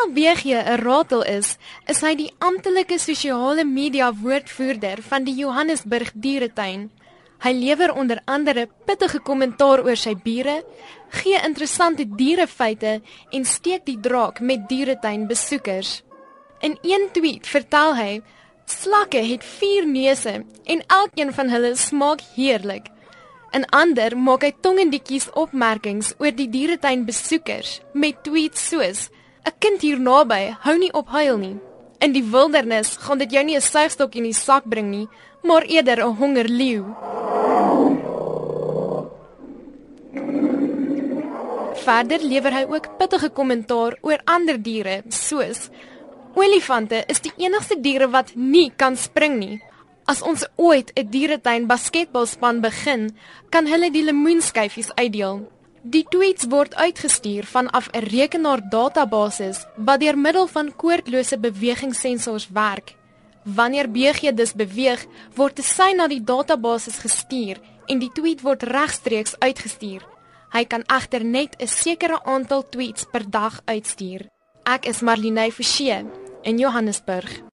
Hoewel BG 'n ratel is, is hy die amptelike sosiale media woordvoerder van die Johannesburg Dieretuin. Hy lewer onder andere pittige kommentaar oor sy bure, gee interessante dierefeite en steek die draak met dieretuin besoekers. In een tweet vertel hy: "Slakke het 4 neuse en elkeen van hulle smaak heerlik." In ander maak hy tongendiekies opmerkings oor die dieretuin besoekers met tweets soos: "’n Kind hier naby, hou nie op huil nie. In die wildernis gaan dit jou nie 'n suigstok in die sak bring nie, maar eerder 'n hongerleeu." Verder lewer hy ook pittige kommentaar oor ander diere, soos Olifante is die enigste diere wat nie kan spring nie. As ons ooit 'n dieretuin basketbalspan begin, kan hulle die lemoenskyfies uitdeel. Die tweets word uitgestuur vanaf 'n rekenaardatabase wat deur middel van koordlose bewegingssensors werk. Wanneer BG dus beweeg, word 'n sein na die database gestuur en die tweet word regstreeks uitgestuur. Hy kan egter net 'n sekere aantal tweets per dag uitstuur. Ek is Marlene Forsie in Johannesburg.